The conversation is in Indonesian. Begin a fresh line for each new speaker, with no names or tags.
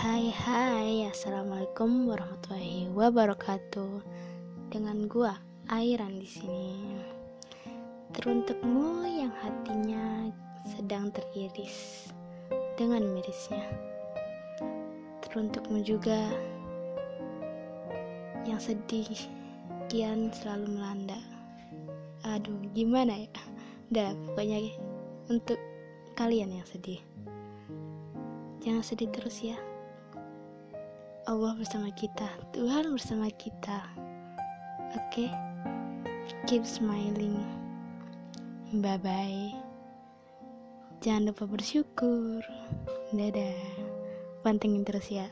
hai hai. Assalamualaikum warahmatullahi wabarakatuh. Dengan gua Airan di sini. Teruntukmu yang hatinya sedang teriris Dengan mirisnya. Teruntukmu juga Yang sedih Kian selalu melanda. Aduh gimana ya? Udah pokoknya untuk kalian yang sedih. Jangan sedih terus ya. Allah bersama kita, Tuhan bersama kita. Oke, okay? keep smiling. Bye bye. Jangan lupa bersyukur. Dadah. Pantengin terus ya.